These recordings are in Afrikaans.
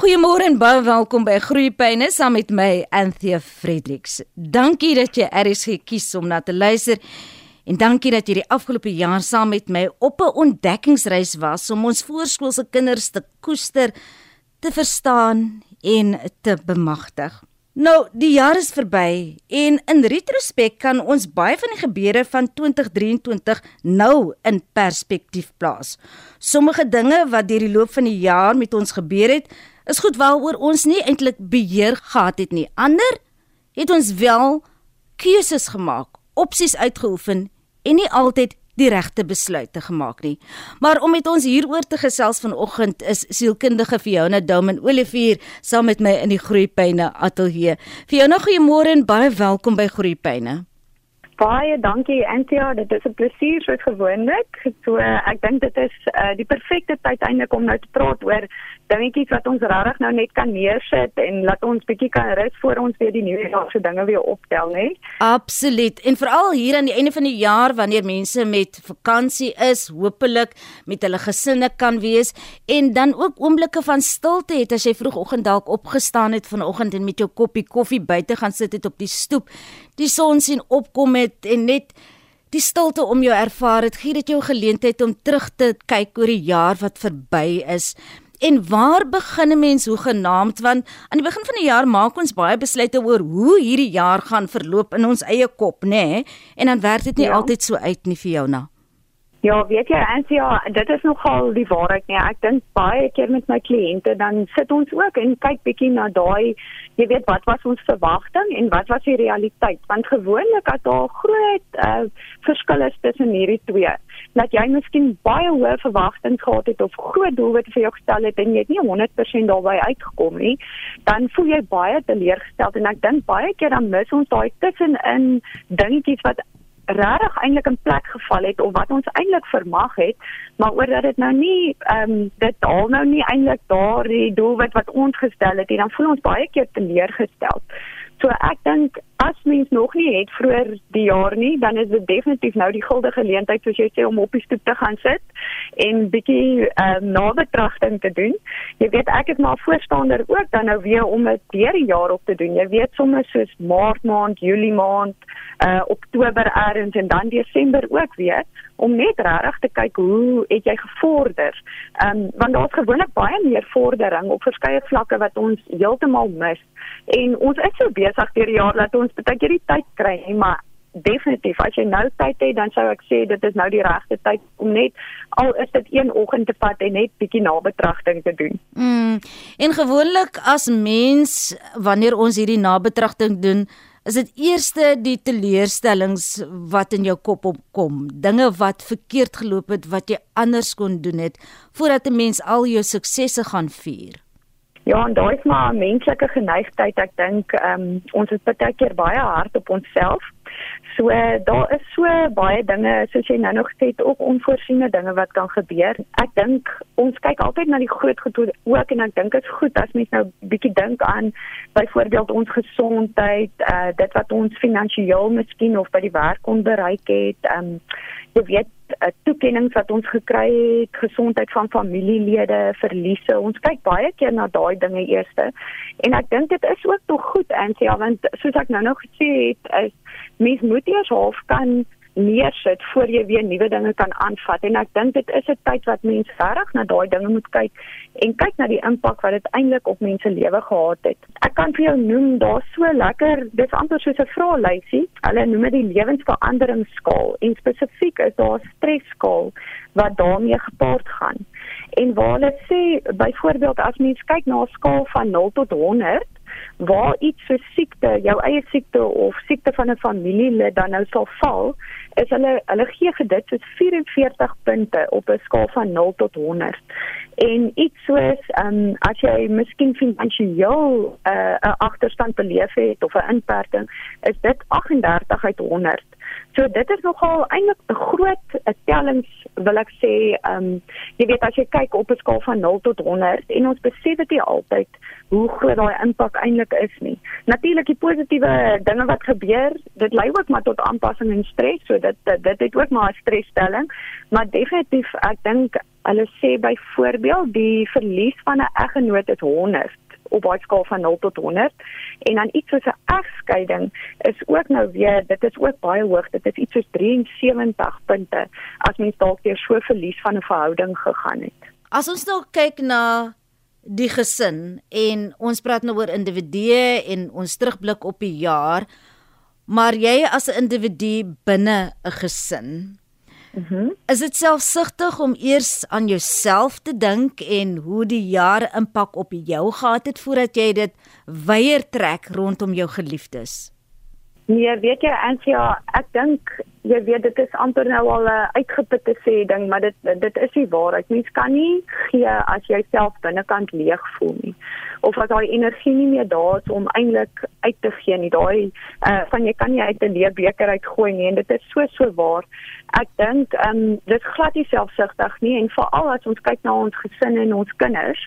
Goeiemôre en baie welkom by Groeipyne saam met my Anthea Fredericks. Dankie dat jy RSG kies om na te luister. En dankie dat jy die afgelope jaar saam met my op 'n ontdekkingsreis was om ons voorskoolse kinders te koester, te verstaan en te bemagtig. Nou, die jaar is verby en in retrospek kan ons baie van die gebeure van 2023 nou in perspektief plaas. Sommige dinge wat deur die loop van die jaar met ons gebeur het, is goed waaroor ons nie eintlik beheer gehad het nie. Ander het ons wel keuses gemaak, opsies uitgeoefen en nie altyd die regte besluite gemaak nie. Maar om met ons hieroor te gesels vanoggend is sielkundige Fiona Douman Olivier saam met my in die Groepyne ateljee. Fiona, goeiemôre en baie welkom by Groepyne. Baie dankie Antia, dit is 'n plesier soos gewoonlik. So ek dink dit is uh, die perfekte tyd eintlik om nou te praat oor dingetjies wat ons regtig nou net kan neersit en laat ons bietjie kan rus voor ons weer die nuwe jaar se dinge weer optel, né? Absoluut. En veral hier aan die einde van die jaar wanneer mense met vakansie is, hopelik met hulle gesinne kan wees en dan ook oomblikke van stilte het as jy vroegoggend dalk opgestaan het vanoggend en met jou koppie koffie buite gaan sit het op die stoep, die son sien opkom het en net die stilte om jou ervaar het, gee dit jou geleentheid om terug te kyk oor die jaar wat verby is. En waar begin 'n mens hoe genaamd want aan die begin van die jaar maak ons baie besluite oor hoe hierdie jaar gaan verloop in ons eie kop, nê? Nee? En dan werk dit nie ja. altyd so uit nie vir jou na. Ja, weet jy, Ansia, dit is nogal die waarheid nie. Ek dink baie keer met my kliënte dan sit ons ook en kyk bietjie na daai, jy weet, wat was ons verwagting en wat was die realiteit? Want gewoonlik as daar groot uh, verskille is tussen hierdie twee, dat jy miskien baie hoë verwagtinge gehad het of groot doelwitte vir jou gestel het en jy het nie 100% daarby uitgekom nie, dan voel jy baie teleurgesteld en ek dink baie keer dan mis ons daai tussenin dingetjies wat regtig eintlik in plek geval het of wat ons eintlik vermag het, maar oordat dit nou nie ehm um, dit al nou nie eintlik daardie doelwit wat ons gestel het nie, dan voel ons baie keer teleurgesteld. So ek dink as mens nog nie het vroeër die jaar nie, dan is dit definitief nou die guldige geleentheid soos jy sê om op die stoep te gaan sit en bietjie ehm uh, nabetragting te doen. Jy weet ek is maar voorstander ook dan nou weer om dit deur die jaar op te doen. Jy weet sommer soos Maart maand, Julie maand, uh Oktober eers en dan Desember ook weer om net regtig te kyk hoe het jy gevorder. Ehm um, want daar's gewoonlik baie meer vordering op verskeie vlakke wat ons heeltemal mis. En ons is so besig deur die jaar dat ons baie keer die tyd kry, maar definitief as jy nou tyd het dan sou ek sê dit is nou die regte tyd om net al is dit een oggend te vat en net bietjie nabetragting te doen. Mm. En gewoonlik as mens wanneer ons hierdie nabetragting doen, is dit eerste die teleurstellings wat in jou kop opkom, dinge wat verkeerd geloop het wat jy anders kon doen het voordat 'n mens al jou suksesse gaan vier. Ja, en daai is maar 'n menslike geneigtheid. Ek dink ehm um, ons is baie keer baie hard op onsself So daar is so baie dinge soos jy nou nog het ook onvoorsiene dinge wat kan gebeur. Ek dink ons kyk altyd na die groot goed ook en ek dink dit is goed as mens nou bietjie dink aan byvoorbeeld ons gesondheid, uh dit wat ons finansiëel miskien of by die werk kon bereik het. Um jy weet uh, toekennings wat ons gekry het, gesondheid van familielede, verliese. Ons kyk baie keer na daai dinge eerste. En ek dink dit is ook tog goed, Ansie, want soos ek nou nog gesê het, is mens moet eers half kan neersit voor jy weer nuwe dinge kan aanvat en ek dink dit is 'n tyd wat mense reg na daai dinge moet kyk en kyk na die impak wat dit eintlik op mense lewe gehad het. Ek kan vir jou noem daar's so lekker dis amper soos 'n vraelysie. Hulle noem dit die lewensveranderingsskaal en spesifiek is daar 'n stresskaal wat daarmee gepaard gaan. En waar hulle sê byvoorbeeld as mens kyk na 'n skaal van 0 tot 100 waar iets so siekte, jou eie siekte of siekte van 'n familielid dan nou sal val, is hulle hulle gee dit soos 44 punte op 'n skaal van 0 tot 100. En iets soos um, as jy miskien finansiëel uh, 'n uh, agterstand beleef het of 'n inperking, is dit 38 uit 100. So dit is nogal eintlik 'n groot tellings wil ek sê, ehm um, jy weet as jy kyk op 'n skaal van 0 tot 100 en ons besef dit nie altyd hoe groot daai impak eintlik is nie. Natuurlik die positiewe dinge wat gebeur, dit lei ook maar tot aanpassing en stres, so dit dit het ook maar 'n stresstelling, maar definitief ek dink Hulle sê byvoorbeeld die verlies van 'n eggenoot is 100 op baie skaal van 0 tot 100 en dan iets soos 'n egskeiding is ook nou weer dit is ook baie hoog dit is iets soos 73 punte as mens dalk deur so verlies van 'n verhouding gegaan het. As ons nou kyk na die gesin en ons praat nou oor individue en ons terugblik op die jaar maar jy as 'n individu binne 'n gesin Mhm. Mm is dit selfsugtig om eers aan jouself te dink en hoe die jare impak op jou gehad het voordat jy dit weier trek rondom jou geliefdes? Nee, weet jy Antia, ek dink jy weet dit is amper nou al 'n uitgeputte sê ding, maar dit dit is nie waarheid. Mens kan nie gee as jy self binnekant leeg voel nie of as daai energie nie meer daar is om eintlik uit te gee nie. Daai uh, van jy kan nie uit 'n leë beker uitgooi nie en dit is so so waar. Ek dink ehm um, dit glad nie selfsugtig nie en veral as ons kyk na ons gesinne en ons kinders,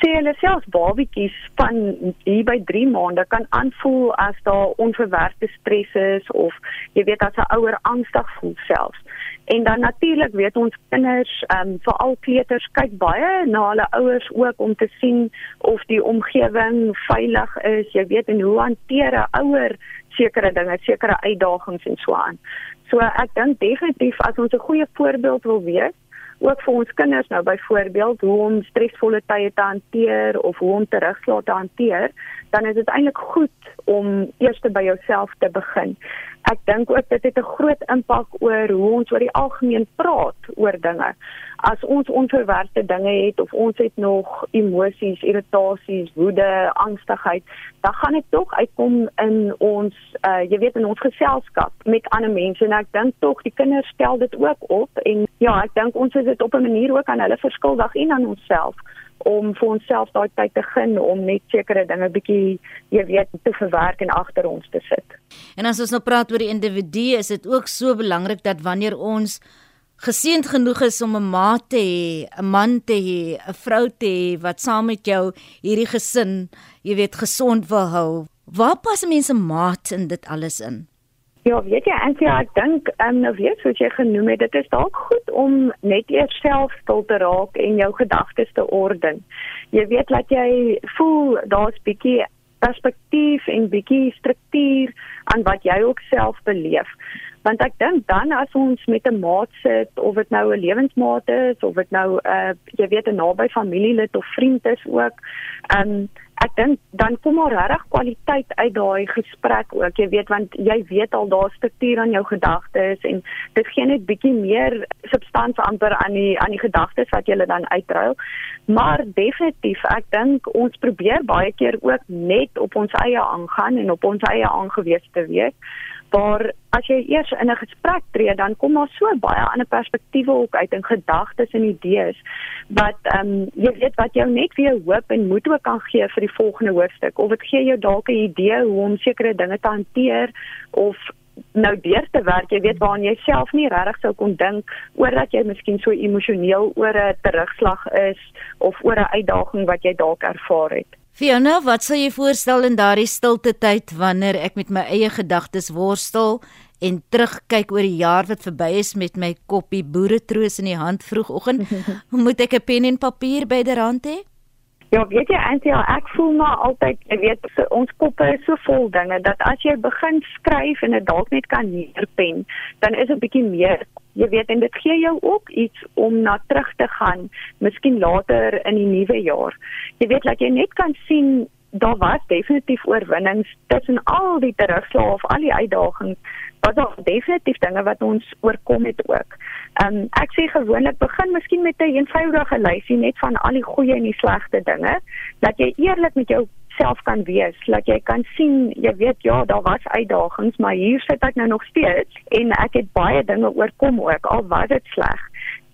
sê hulle selfs babatjies van hier by 3 maande kan aanvoel as daar onverwerkte stres is of jy weet as 'n ouer angstig voel selfs. En dan natuurlik weet ons kinders, ehm um, veral kleuters kyk baie na hulle ouers ook om te sien of die omgewing veilig is, jy weet en hoe hanteer 'n ouer sekere dinge, sekere uitdagings en so aan. So ek dink definitief as ons 'n goeie voorbeeld wil wees, ook vir ons kinders nou byvoorbeeld hoe om stresvolle tye te hanteer of hoe om terugslae te hanteer, dan is dit eintlik goed om eers by jouself te begin ek dink ook dit het 'n groot impak oor hoe ons oor die algemeen praat oor dinge. As ons onverwerkte dinge het of ons het nog emosies, irritasies, woede, angstigheid, dan gaan dit tog uitkom in ons uh jy weet in ons geselskap met ander mense en ek dink tog die kinders stel dit ook op en ja, ek dink ons is dit op 'n manier ook aan hulle verskuldig en aan onsself om vir onsself daai tyd te gun om net sekere dinge bietjie jy weet te verwerk en agter ons te sit. En as ons nou praat oor die individu, is dit ook so belangrik dat wanneer ons geseënd genoeg is om 'n ma te hê, 'n man te hê, 'n vrou te hê wat saam met jou hierdie gesin, jy weet, gesond wil hou. Waar pas mense maat in dit alles in? Ja, weet jy, Antia, ek dink, ehm um, nou weet soos jy genoem het, dit is dalk goed om net eers self stil te raak en jou gedagtes te orden. Jy weet dat jy voel daar's bietjie perspektief en bietjie struktuur aan wat jy ook self beleef. Want ek dink dan as ons met 'n maat sit of dit nou 'n lewensmaat is of dit nou 'n uh, jy weet 'n naby familielid of vriend is ook, ehm um, ek dink dan kom maar regtig kwaliteit uit daai gesprek ook jy weet want jy weet al daar struktuur aan jou gedagtes en dit gee net bietjie meer substansie amper aan die aan die gedagtes wat jy dan uitruil. Maar definitief ek dink ons probeer baie keer ook net op ons eie aangaan en op ons eie aangewese te wees waar as jy eers in 'n gesprek tree dan kom daar so baie ander perspektiewe ook uit en gedagtes en idees wat ehm um, jy weet wat jou net weer hoop en moed ook kan gee vir die volgende hoofstuk. Of dit gee jou dalk 'n idee hoe om sekere dinge te hanteer of nou deur te werk. Jy weet waaraan jy self nie regtig sou kon dink oor dat jy miskien so emosioneel oor 'n terugslag is of oor 'n uitdaging wat jy dalk ervaar het Fiona, wat sou jy voorstel in daardie stilte tyd wanneer ek met my eie gedagtes worstel en terugkyk oor die jaar wat verby is met my koppie boeretroos in die hand vroegoggend? Moet ek 'n pen en papier byderhand hê? Ja, weet jy, Antia, ek voel maar altyd, jy weet, ons koppe is so vol dinge dat as jy begin skryf en dit dalk net kan neerpen, dan is dit 'n bietjie meer jy weet en dit gee jou ook iets om na terug te gaan miskien later in die nuwe jaar. Jy weet dat jy net kan sien daar was definitief oorwinnings tussen al die terugslae of al die uitdagings was daar definitief dinge wat ons oorkom het ook um, ek sê gewoonlik begin miskien met 'n een eenvoudige lysie net van al die goeie en die slegte dinge dat jy eerlik met jou self kan wees, dat jy kan sien, jy weet ja, daar was uitdagings, maar hier sit ek nou nog steeds en ek het baie dinge oorkom ook al was dit sleg.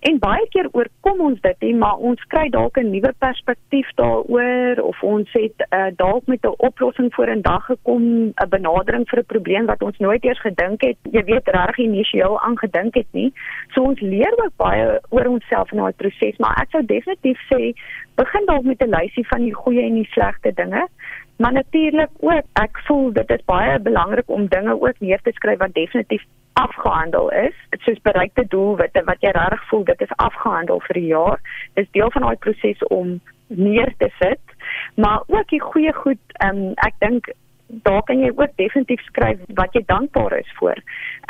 En baie keer oorkom ons dit, he, maar ons kry dalk 'n nuwe perspektief daaroor of ons het uh, dalk met 'n oplossing voor in dag gekom, 'n benadering vir 'n probleem wat ons nooit eers gedink het, jy weet reg initieel aangedink het nie. So ons leer ook baie oor onsself in daai proses, maar ek sou definitief sê begin dalk met 'n lysie van die goeie en die slegte dinge. Maar natuurlik ook, ek voel dit is baie belangrik om dinge ook neer te skryf wat definitief afgehandel is, soos bereikte doelwitte wat jy regtig voel dit is afgehandel vir die jaar. Dis deel van daai proses om neer te sit, maar ook die goeie goed, um, ek dink daar kan jy ook definitief skryf wat jy dankbaar is vir.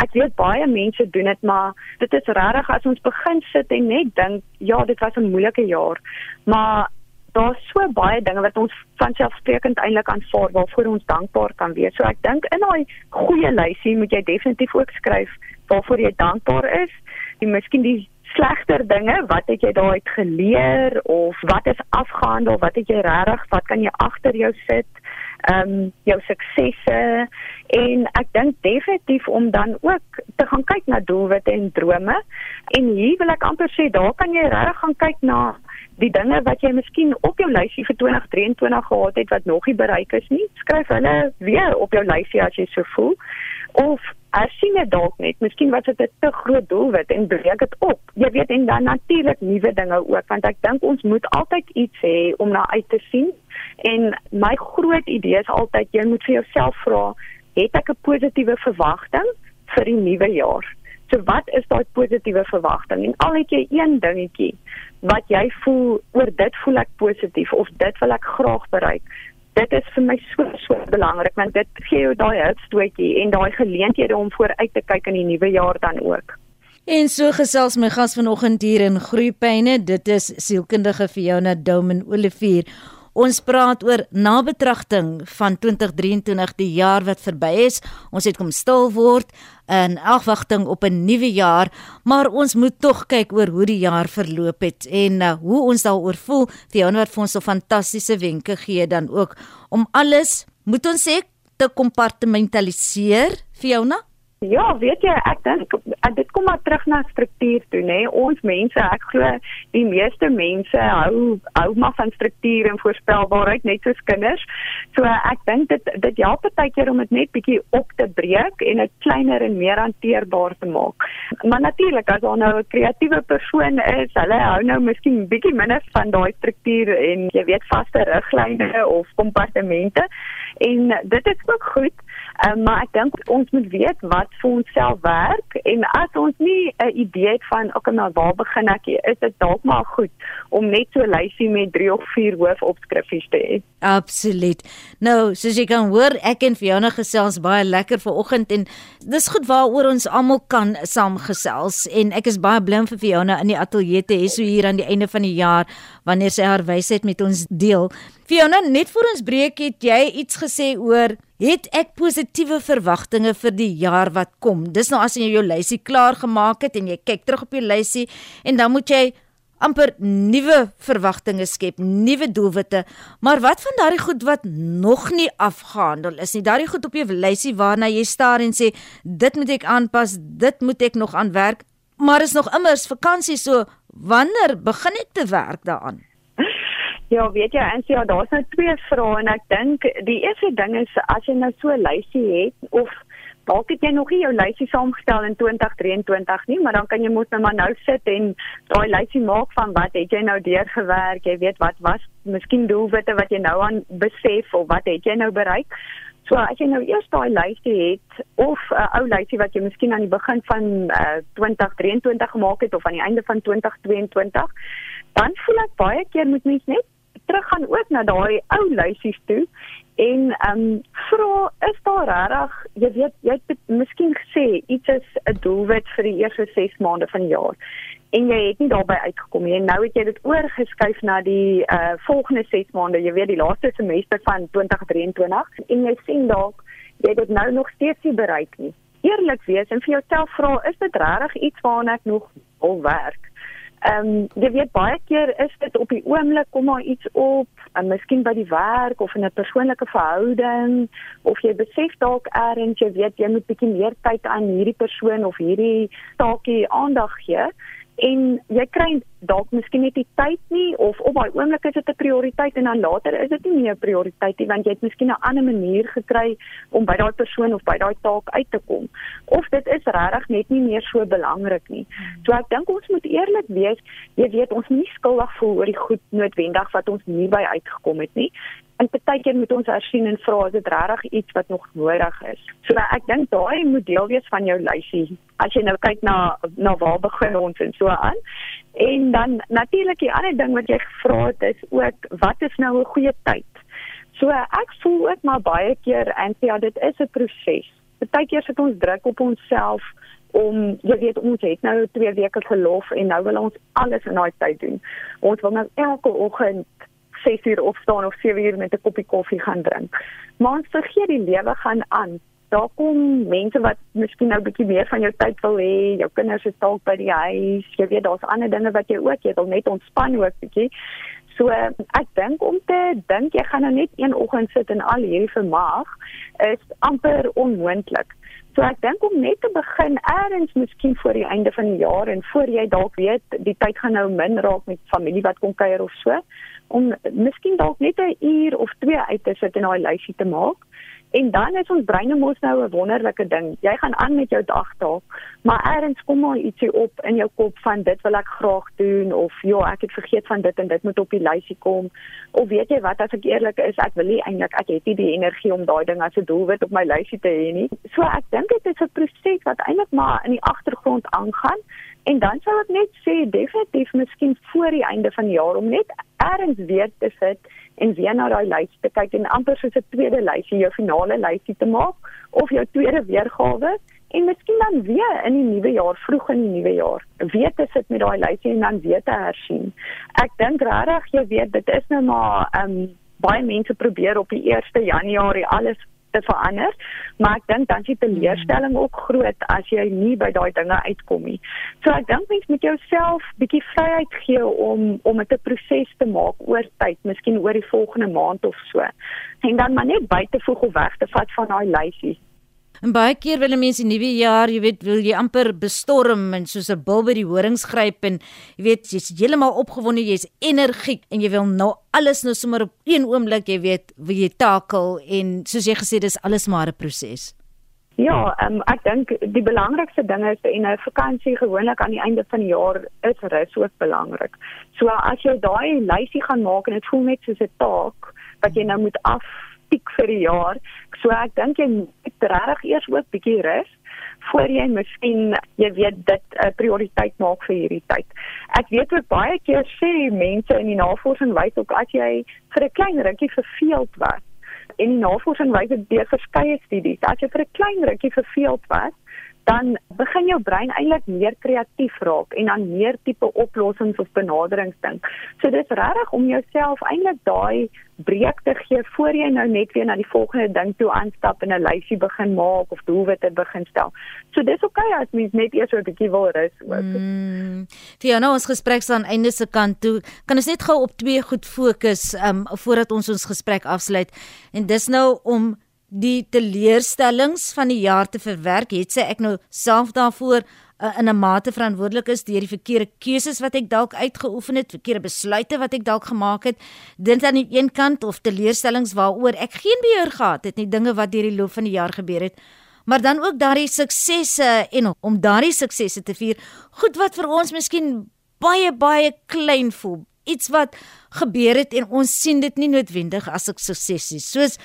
Ek weet baie mense doen dit, maar dit is regtig as ons begin sit en net dink, ja, dit was 'n moeilike jaar, maar daar's so baie dinge wat ons van selfsprekend eintlik aanvaar waarvoor ons dankbaar kan wees. So ek dink in daai goeie lysie moet jy definitief ook skryf waarvoor jy dankbaar is. En miskien die slegter dinge, wat het jy daaruit geleer of wat is afgehandel, wat het jy regtig, wat kan jy agter jou sit? ehm um, jou suksesse en ek dink definitief om dan ook te gaan kyk na doelwitte en drome en hier wil ek amper sê daar kan jy regtig gaan kyk na die dinge wat jy miskien op jou lysie vir 2023 gehad het wat nog nie bereik is nie skryf hulle weer op jou lysie as jy so voel. Of as jy net dalk net miskien was dit 'n te groot doelwit en breek dit op. Jy weet en dan natuurlik nuwe dinge ook want ek dink ons moet altyd iets hê om na uit te sien. En my groot idee is altyd jy moet vir jouself vra, het ek 'n positiewe verwagting vir die nuwe jaar? So wat is daai positiewe verwagting? En al het jy een dingetjie wat jy voel oor dit voel ek positief of dit wil ek graag bereik. Dit is vir my so so belangrik want dit gee jou daai hulpstootjie en daai geleenthede om vooruit te kyk in die nuwe jaar dan ook. En so gesels my gas vanoggend hier in Groepyne, dit is sielkundige Fiona Domen Olivier. Ons praat oor nabetragting van 2023, die jaar wat verby is. Ons het kom stil word in afwagting op 'n nuwe jaar, maar ons moet tog kyk oor hoe die jaar verloop het en uh, hoe ons daaroor voel. Fiona het vir ons so fantastiese wenke gee dan ook om alles, moet ons sê, te kompartmentaliseer, Fiona. Ja, weet jy, ek dink dit kom maar terug na struktuur toe, nê. Ons mense, ek glo die meeste mense hou hou maar van struktuur en voorspelbaarheid net soos kinders. So ek dink dit dit help baie keer om dit net bietjie op te breek en dit kleiner en meer hanteerbaar te maak. Maar natuurlik as daar nou 'n kreatiewe persoon is, hulle hou nou miskien bietjie minder van daai struktuur en jy weet vaste riglyne of kompartemente en dit is ook goed. Um, maar ek dink ons moet weet wat vir ons self werk en as ons nie 'n idee het van okay maar waar begin ek hier is dit dalk maar goed om net so 'n lysie met 3 of 4 hoofopskrifte te hê. Absoluut. Nou, soos jy kan hoor, ek en Fiona gesels baie lekker vanoggend en dis goed waaroor ons almal kan saamgesels en ek is baie bly vir Fiona in die ateljee te hê so hier aan die einde van die jaar wanneer sy haar wysheid met ons deel. Fiona, net voor ons breek het jy iets gesê oor het ek positiewe verwagtinge vir die jaar wat kom. Dis nou as jy jou lysie klaar gemaak het en jy kyk terug op jou lysie en dan moet jy amper nuwe verwagtinge skep, nuwe doelwitte. Maar wat van daardie goed wat nog nie afgehandel is nie? Daardie goed op jou lysie waarna jy staar en sê dit moet ek aanpas, dit moet ek nog aan werk. Maar is nog immers vakansie so wanneer begin ek te werk daaraan? Ja, weet jy, en ja, daar's nou twee vrae en ek dink die eerste ding is as jy nou so 'n lysie het of dalk het jy nog nie jou lysie saamgestel in 2023 nie, maar dan kan jy moet nou maar nou sit en daai lysie maak van wat het jy nou deurgewerk, jy weet wat was miskien doelwitte wat jy nou aan besef of wat het jy nou bereik? So as jy nou eers daai lysie het of 'n uh, ou lysie wat jy miskien aan die begin van uh, 2023 gemaak het of aan die einde van 2022, dan voel ek baie keer moet mens net teruggaan ook na daai ou lysies toe en ehm um, vra is daar regtig jy weet jy het miskien gesê iets is 'n doelwit vir die eerste 6 maande van die jaar en jy het nie daarbey uitgekom nie en nou het jy dit oorgeskuif na die uh volgende 6 maande jy weet die laaste semester van 2023 en jy sien dalk jy het dit nou nog steeds nie bereik nie. Eerlik wees en vir jouself vra is dit regtig iets waarna ek nog wil werk Ehm um, jy weet baie keer is dit op die oomblik kom maar iets op, en miskien by die werk of in 'n persoonlike verhouding of jy besef dalk eers jy weet jy moet bietjie meer tyd aan hierdie persoon of hierdie taakie aandag gee en jy kry dalk miskien net die tyd nie of op daai oomblik is dit 'n prioriteit en dan later is dit nie meer 'n prioriteit nie want jy het miskien 'n ander manier gekry om by daai persoon of by daai taak uit te kom of dit is regtig net nie meer so belangrik nie. So ek dink ons moet eerlik wees, jy weet ons moet nie skuldig voel oor die goed noodwendig wat ons nie by uitgekom het nie. En baie keer moet ons hersien en vra as dit regtig iets wat nog nodig is. So ek dink daai moet deel wees van jou lysie. As jy nou kyk na na waar begin ons en so aan. En dan natuurlik die ander ding wat jy gevra het is ook wat is nou 'n goeie tyd? So ek voel ook maar baie keer en ja, dit is 'n proses. Partykeer sit ons druk op onsself om jy weet ons het nou 2 weke verlof en nou wil ons alles in daai tyd doen. Ons wil nou elke oggend 6 uur opstaan of 7 uur met 'n koppie koffie gaan drink. Maar ons vergeet die lewe gaan aan. Daar kom mense wat miskien nou 'n bietjie meer van jou tyd wil hê. Jou kinders is dalk by die huis. Jy weet daar's ander dinge wat jy ook jy wil net ontspan ook bietjie. So ek dink om te dink jy gaan nou net een oggend sit en al hierdie vermaak is amper onmoontlik. So ek dink om net te begin eers miskien voor die einde van die jaar en voor jy dalk weet die tyd gaan nou min raak met familie wat kom kuier of so om miskien dalk net 'n uur of twee uit te sit en daai lysie te maak. En dan is ons breine mos nou 'n wonderlike ding. Jy gaan aan met jou dagtaak, maar eers kom maar ietsie op in jou kop van dit wil ek graag doen of ja, ek het vergeet van dit en dit moet op die lysie kom. Of weet jy wat as ek eerlik is, ek wil nie eintlik ek het nie die energie om daai ding as 'n doelwit op my lysie te hê nie. So ek dink dit is 'n proses wat eintlik maar in die agtergrond aangaan. En dan sal ek net sê definitief miskien voor die einde van die jaar om net eers weer te sit en weer na daai lys te kyk en amper soos 'n tweede lysie, jou finale lysie te maak of jou tweede weergawe en miskien dan weer in die nuwe jaar, vroeg in die nuwe jaar, weer te sit met daai lysie en dan weer te hersien. Ek dink regtig jy weet dit is nou maar ehm um, baie mense probeer op die 1 Januarie alles te verander, maar ek dink dan is die teleurstelling ook groot as jy nie by daai dinge uitkom nie. So ek dink mens moet jouself bietjie vryheid gee om om dit 'n proses te maak oor tyd, miskien oor die volgende maand of so. En dan maar net buite voeg of weg te vat van daai lysie. En baie keer wil mense die nuwe jaar, jy weet, wil jy amper bestorm en soos 'n bil by die horings gryp en jy weet, jy's heeltemal opgewonde, jy's energiek en jy wil nou alles nou sommer op een oomblik, jy weet, wil jy takel en soos jy gesê dis alles maar 'n proses. Ja, um, ek dink die belangrikste ding is en 'n vakansie gewoonlik aan die einde van die jaar is rus ook belangrik. So as jy daai lysie gaan maak en dit voel net soos 'n taak wat jy nou moet af piek vir die jaar. So ek dink jy moet regtig eers ook bietjie rus voor jy miskien jy weet dit 'n uh, prioriteit maak vir hierdie tyd. Ek weet ook baie keer sê mense in die navorsing wys ook as jy vir 'n klein rukkie verveeld was en die navorsing wys dit deur verskeie studies, as jy vir 'n klein rukkie verveeld was, dan begin jou brein eintlik meer kreatief raak en dan meer tipe oplossings of benaderings dink. So dis regtig om jouself eintlik daai breek te gee voor jy nou net weer na die volgende ding toe aanstap en 'n lysie begin maak of doelwitte begin stel. So dis oké okay as mens net eers 'n bietjie wil rus ook. Mm. Fiona, ons gesprek staan einde se kant toe. Kan ons net gou op twee goed fokus um voordat ons ons gesprek afsluit? En dis nou om die teleurstellings van die jaar te verwerk, het sy ek nou self daarvoor uh, in 'n mate verantwoordelik is deur die verkeerde keuses wat ek dalk uitgeoefen het, verkeerde besluite wat ek dalk gemaak het. Dink aan die een kant of teleurstellings waaroor ek geen beheer gehad het nie, dinge wat deur die loop van die jaar gebeur het. Maar dan ook daardie suksesse en om daardie suksesse te vier, goed wat vir ons miskien baie baie klein voel. Iets wat gebeur het en ons sien dit nie noodwendig as 'n sukses nie. Soos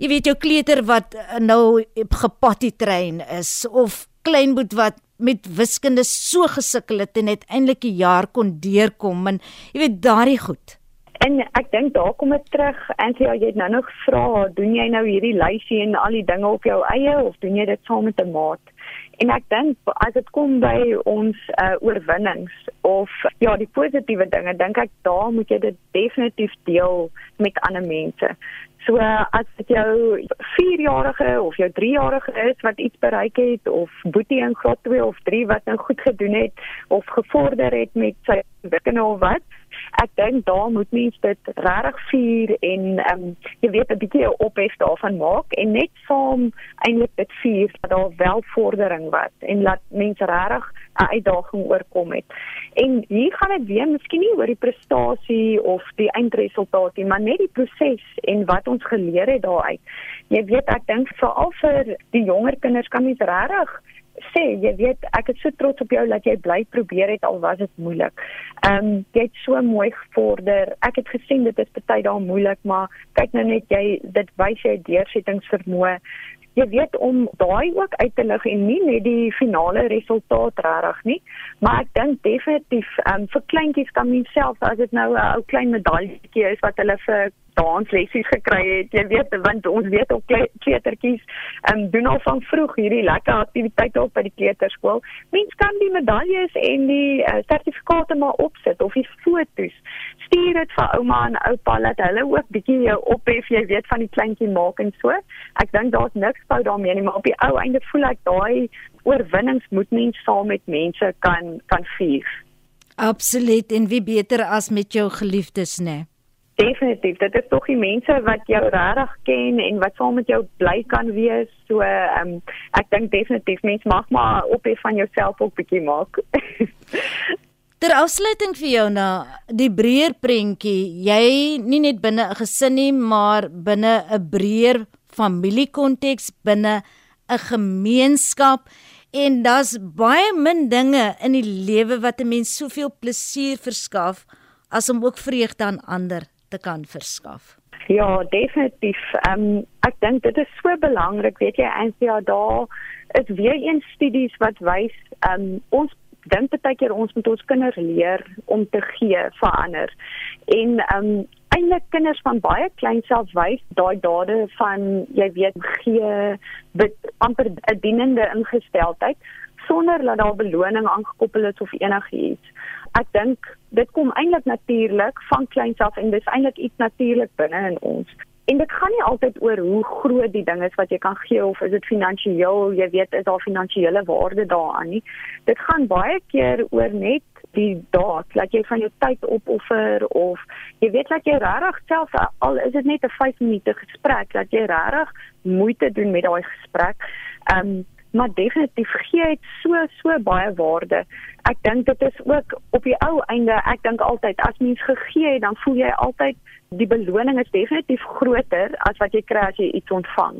jy weet jou kleuter wat eh, nou gepatty train is of kleinboet wat met wiskunde so gesukkel het en uiteindelik 'n jaar kon deurkom en jy weet daardie goed. En ek dink daar kom dit terug en sê jy het nou nog vra, doen jy nou hierdie lysie en al die dinge op jou eie of doen jy dit saam met 'n maat? En ek dink as dit kom by ons uh, oorwinnings of ja, die positiewe dinge, dink ek daar moet jy dit definitief deel met ander mense. So as dit jou 4-jarige of jou 3-jarige is wat iets bereik het of boetie in graad 2 of 3 wat nou goed gedoen het of gevorder het met sy wiskunde of wat, ek dink daar moet mens dit regtig vier en ehm um, jy weet 'n bietjie ophef daarvan maak en net saam eintlik dit vier dat daar wel vordering was en laat mense regtig 'n uitdaging oorkom het. En hier gaan dit weer miskien nie oor die prestasie of die eindresultaat nie, maar net die proses en wat ons geleer het daaruit. Jy weet ek dink veral vir die jonger kinders kan mens regtig sê, jy weet, ek is so trots op jou dat jy bly probeer het al was dit moeilik. Ehm um, jy het so mooi gevorder. Ek het gesien dit is baie daar moeilik, maar kyk nou net jy dit wys jy deursettingsvermoë jy weet om daai ook uit te lig en nie net die finale resultaat regtig nie maar ek dink definitief um, vir kleintjies kan mens self as dit nou 'n ou klein medaljetjie is wat hulle vir danslessies gekry het. Jy weet want ons weet op kleutertjies en um, doen al van vroeg hierdie lekker aktiwiteite op by die kleuterskool. Mens kan die medaljes en die uh, sertifikate maar opsit of die fotos. Stuur dit vir ouma en oupa dat hulle ook bietjie jou ophef, jy weet van die kleintjie maak en so. Ek dink daar's niks fout daarmee nie, maar op die ou einde voel ek daai oorwinnings moet mens saam met mense kan kan vier. Absoluut en wie beter as met jou geliefdes, né? Nee? Definitief, dit is tog die mense wat jou regtig ken en wat saam met jou bly kan wees. So ehm um, ek dink definitief mens mag maar op hê van jouself ook bietjie maak. Ter afsluiting vir jou na die breër prentjie, jy nie net binne 'n gesin nie, maar binne 'n breër familiekonteks, binne 'n gemeenskap en daar's baie min dinge in die lewe wat 'n mens soveel plesier verskaf as om ook vreugde aan ander te kan verskaf. Ja, definitief. Ehm um, ek dink dit is so belangrik, weet jy, NCA daar is weer een studies wat wys ehm um, ons dink baie keer ons moet ons kinders leer om te gee vir ander. En ehm um, eintlik kinders van baie klein self wys daai dade van jy weet gee met amper 'n dienende ingesteldheid sonder dat daar beloning aangekoppel is of enigiets ek dink dit kom eintlik natuurlik van kleins af en dis eintlik iets natuurlik binne in ons. En dit gaan nie altyd oor hoe groot die ding is wat jy kan gee of is dit finansiëel, jy weet, is daar finansiële waarde daaraan nie. Dit gaan baie keer oor net die daad, dat jy van jou tyd opoffer of jy weet dat jy regtig self al is dit net 'n 5 minute gesprek, dat jy regtig moeite doen met daai gesprek. Ehm um, maar definitief gee dit so so baie waarde. Ek dink dit is ook op die ou einde, ek dink altyd as mens gegee het, dan voel jy altyd die beloning is definitief groter as wat jy kry as jy iets ontvang.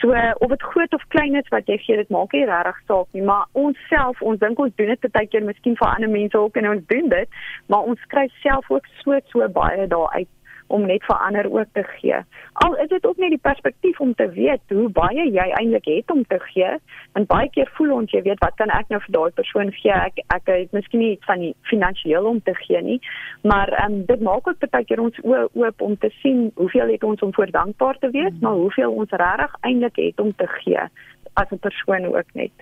So of dit groot of klein is wat jy gee, dit maak nie regtig saak nie, maar ons self, ons dink ons doen dit baie keer miskien vir ander mense ook en ons doen dit, maar ons kry self ook so so baie daaruit om net vir ander ook te gee. Al is dit ook net die perspektief om te weet hoe baie jy eintlik het om te gee. En baie keer voel ons jy weet wat kan ek nou vir daai persoon gee? Ek ek het miskien nie van die finansiëel om te gee nie, maar ehm um, dit maak ook baie keer ons oë oop om te sien hoeveel het ons om voor dankbaar te wees, maar hoeveel ons regtig eintlik het om te gee as 'n persoon ook net.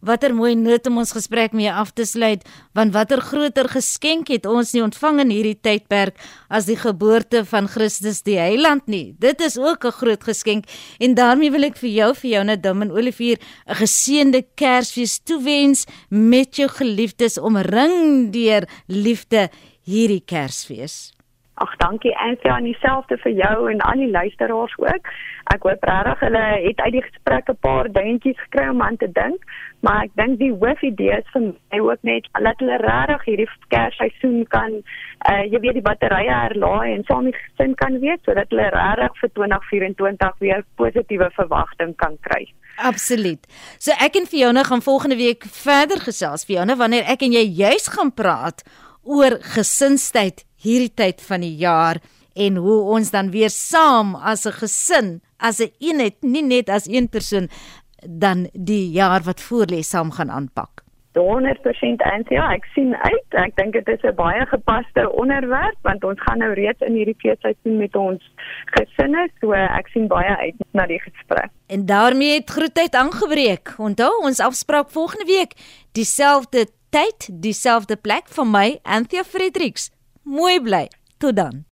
Watter mooi noot om ons gesprek mee af te sluit, want watter groter geskenk het ons nie ontvang in hierdie tydperk as die geboorte van Christus die Heiland nie. Dit is ook 'n groot geskenk en daarmee wil ek vir jou vir jou net Dim en Olivier 'n geseënde Kersfees toewens met jou geliefdes omring deur liefde hierdie Kersfees. Ag dankie Anthea en dieselfde vir jou en al die luisteraars ook. Ek hoop regtig hulle het uit die gesprek 'n paar dingetjies gekry om aan te dink, maar ek dink die hoofidee is vir my ook net dat hulle regtig hierdie Kersseisoen kan uh jy weet die batterye herlaai en saam met gesin kan wees sodat hulle regtig vir 2024 weer positiewe verwagting kan kry. Absoluut. So ek en Fiona gaan volgende week verder gesels Fiona wanneer ek en jy juis gaan praat oor gesinstyd hierdie tyd van die jaar en hoe ons dan weer saam as 'n gesin, as 'n een eenheid, nie net as een persoon dan die jaar wat voorlê saam gaan aanpak. 100% eins ja, ek sien uit. Ek dink dit is 'n baie gepaste onderwerp want ons gaan nou reeds in hierdie feesseisoen met ons gesinne, so ek sien baie uit na die gesprek. En daarmee het groetheid aangebreek. Onthou ons afspraak volgende week, dieselfde tyd, dieselfde plek van my, Anthea Fredericks. Mooi bly. Tot dan.